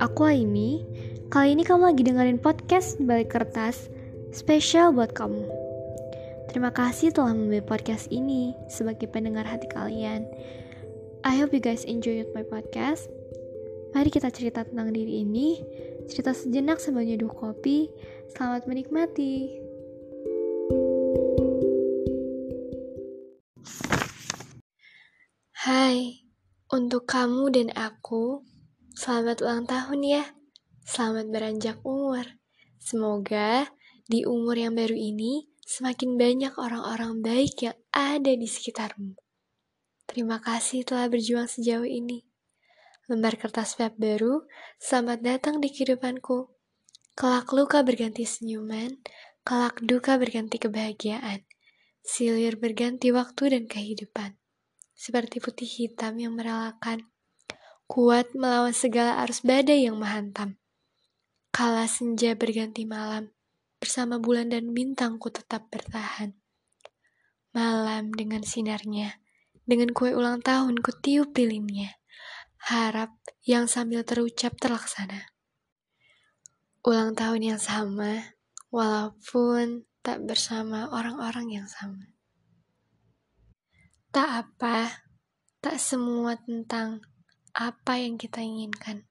aku Aimi. Kali ini kamu lagi dengerin podcast Balik Kertas spesial buat kamu. Terima kasih telah memilih podcast ini sebagai pendengar hati kalian. I hope you guys enjoyed my podcast. Mari kita cerita tentang diri ini, cerita sejenak sambil nyeduh kopi. Selamat menikmati. Hai, untuk kamu dan aku, selamat ulang tahun ya. Selamat beranjak umur. Semoga di umur yang baru ini semakin banyak orang-orang baik yang ada di sekitarmu. Terima kasih telah berjuang sejauh ini. Lembar kertas web baru, selamat datang di kehidupanku. Kelak luka berganti senyuman, kelak duka berganti kebahagiaan. Silir berganti waktu dan kehidupan seperti putih hitam yang merelakan, kuat melawan segala arus badai yang menghantam. Kala senja berganti malam, bersama bulan dan bintangku tetap bertahan. Malam dengan sinarnya, dengan kue ulang tahun ku tiup lilinnya, harap yang sambil terucap terlaksana. Ulang tahun yang sama, walaupun tak bersama orang-orang yang sama. Tak apa, tak semua tentang apa yang kita inginkan.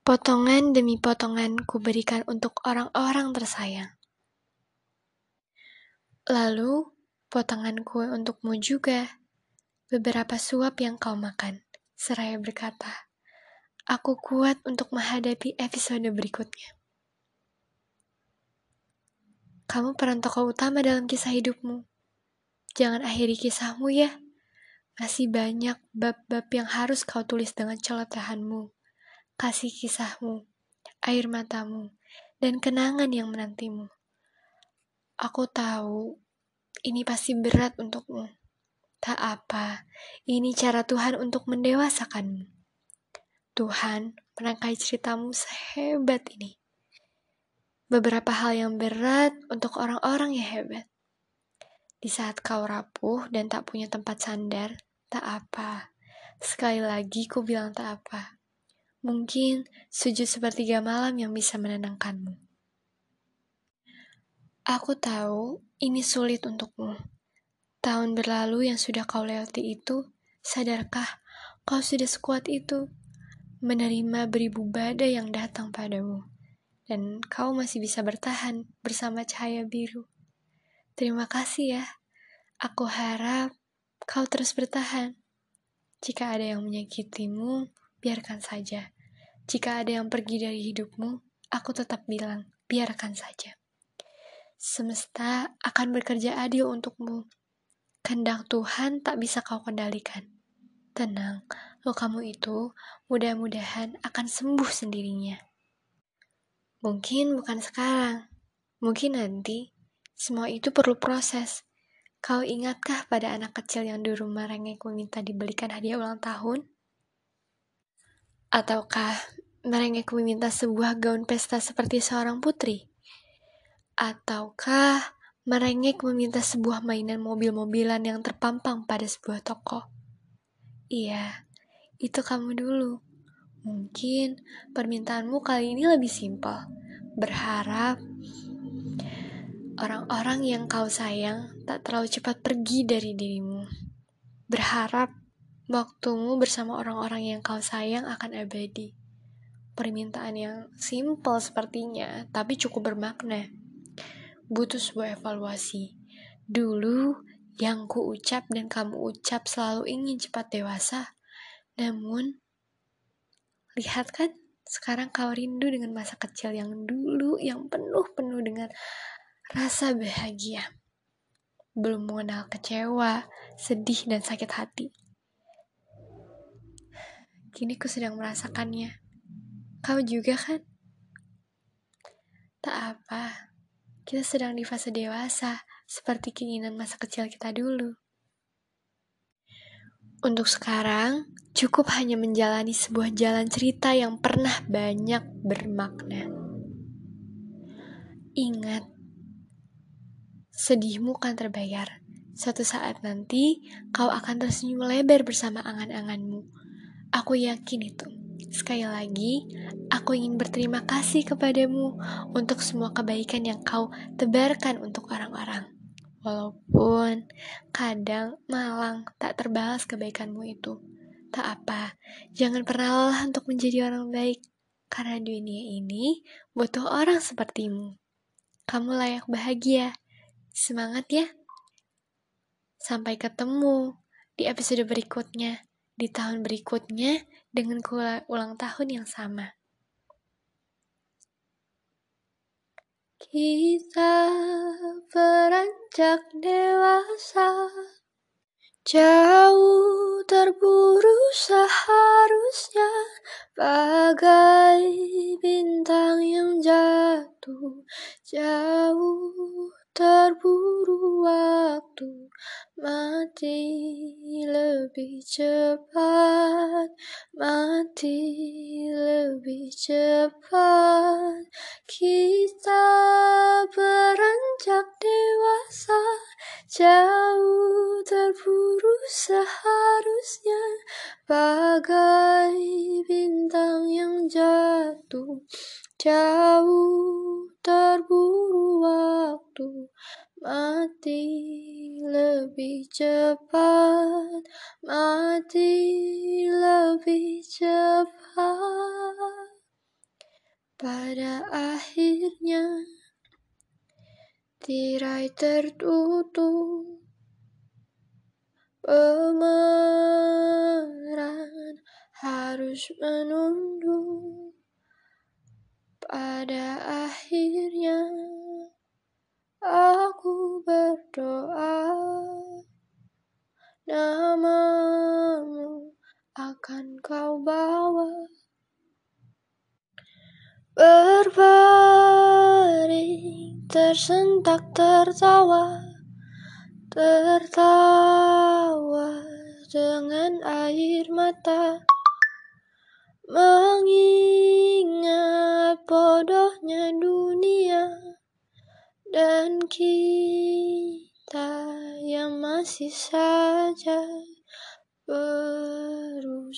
Potongan demi potongan ku berikan untuk orang-orang tersayang. Lalu, potongan kue untukmu juga. Beberapa suap yang kau makan, seraya berkata, Aku kuat untuk menghadapi episode berikutnya. Kamu peran tokoh utama dalam kisah hidupmu. Jangan akhiri kisahmu ya. Masih banyak bab-bab yang harus kau tulis dengan celotehanmu, kasih kisahmu, air matamu, dan kenangan yang menantimu. Aku tahu ini pasti berat untukmu. Tak apa, ini cara Tuhan untuk mendewasakanmu. Tuhan merangkai ceritamu sehebat ini. Beberapa hal yang berat untuk orang-orang yang hebat. Di saat kau rapuh dan tak punya tempat sandar, tak apa. Sekali lagi ku bilang tak apa. Mungkin sujud sepertiga malam yang bisa menenangkanmu. Aku tahu ini sulit untukmu. Tahun berlalu yang sudah kau lewati itu, sadarkah kau sudah sekuat itu? Menerima beribu badai yang datang padamu. Dan kau masih bisa bertahan bersama cahaya biru. Terima kasih ya. Aku harap kau terus bertahan. Jika ada yang menyakitimu, biarkan saja. Jika ada yang pergi dari hidupmu, aku tetap bilang, biarkan saja. Semesta akan bekerja adil untukmu. Kehendak Tuhan tak bisa kau kendalikan. Tenang, lukamu itu mudah-mudahan akan sembuh sendirinya. Mungkin bukan sekarang, mungkin nanti semua itu perlu proses. Kau ingatkah pada anak kecil yang di rumah merengek meminta dibelikan hadiah ulang tahun? Ataukah merengek meminta sebuah gaun pesta seperti seorang putri? Ataukah merengek meminta sebuah mainan mobil-mobilan yang terpampang pada sebuah toko? Iya, itu kamu dulu. Mungkin permintaanmu kali ini lebih simpel. Berharap orang-orang yang kau sayang tak terlalu cepat pergi dari dirimu. Berharap waktumu bersama orang-orang yang kau sayang akan abadi. Permintaan yang simpel sepertinya, tapi cukup bermakna. Butuh sebuah evaluasi. Dulu, yang ku ucap dan kamu ucap selalu ingin cepat dewasa. Namun, lihat kan, sekarang kau rindu dengan masa kecil yang dulu, yang penuh-penuh dengan rasa bahagia. Belum mengenal kecewa, sedih, dan sakit hati. Kini ku sedang merasakannya. Kau juga kan? Tak apa, kita sedang di fase dewasa, seperti keinginan masa kecil kita dulu. Untuk sekarang, cukup hanya menjalani sebuah jalan cerita yang pernah banyak bermakna. Ingat, sedihmu kan terbayar. Suatu saat nanti, kau akan tersenyum lebar bersama angan-anganmu. Aku yakin itu. Sekali lagi, aku ingin berterima kasih kepadamu untuk semua kebaikan yang kau tebarkan untuk orang-orang. Walaupun kadang malang tak terbalas kebaikanmu itu. Tak apa, jangan pernah lelah untuk menjadi orang baik. Karena dunia ini butuh orang sepertimu. Kamu layak bahagia. Semangat ya. Sampai ketemu di episode berikutnya, di tahun berikutnya dengan ulang tahun yang sama. Kita beranjak dewasa Jauh terburu seharusnya Bagai bintang yang jatuh Jauh Mati lebih cepat Mati lebih cepat. Kita beranjak dewasa Jauh terburu seharusnya. Bagai bintang yang jatuh Jauh terburu waktu. Mati lebih cepat Mati lebih cepat. Pada akhirnya Tirai tertutup. Pemeran harus menunduk. Pada akhirnya Berbaring tersentak tertawa Tertawa dengan air mata Mengingat bodohnya dunia dan kita yang masih saja berusaha.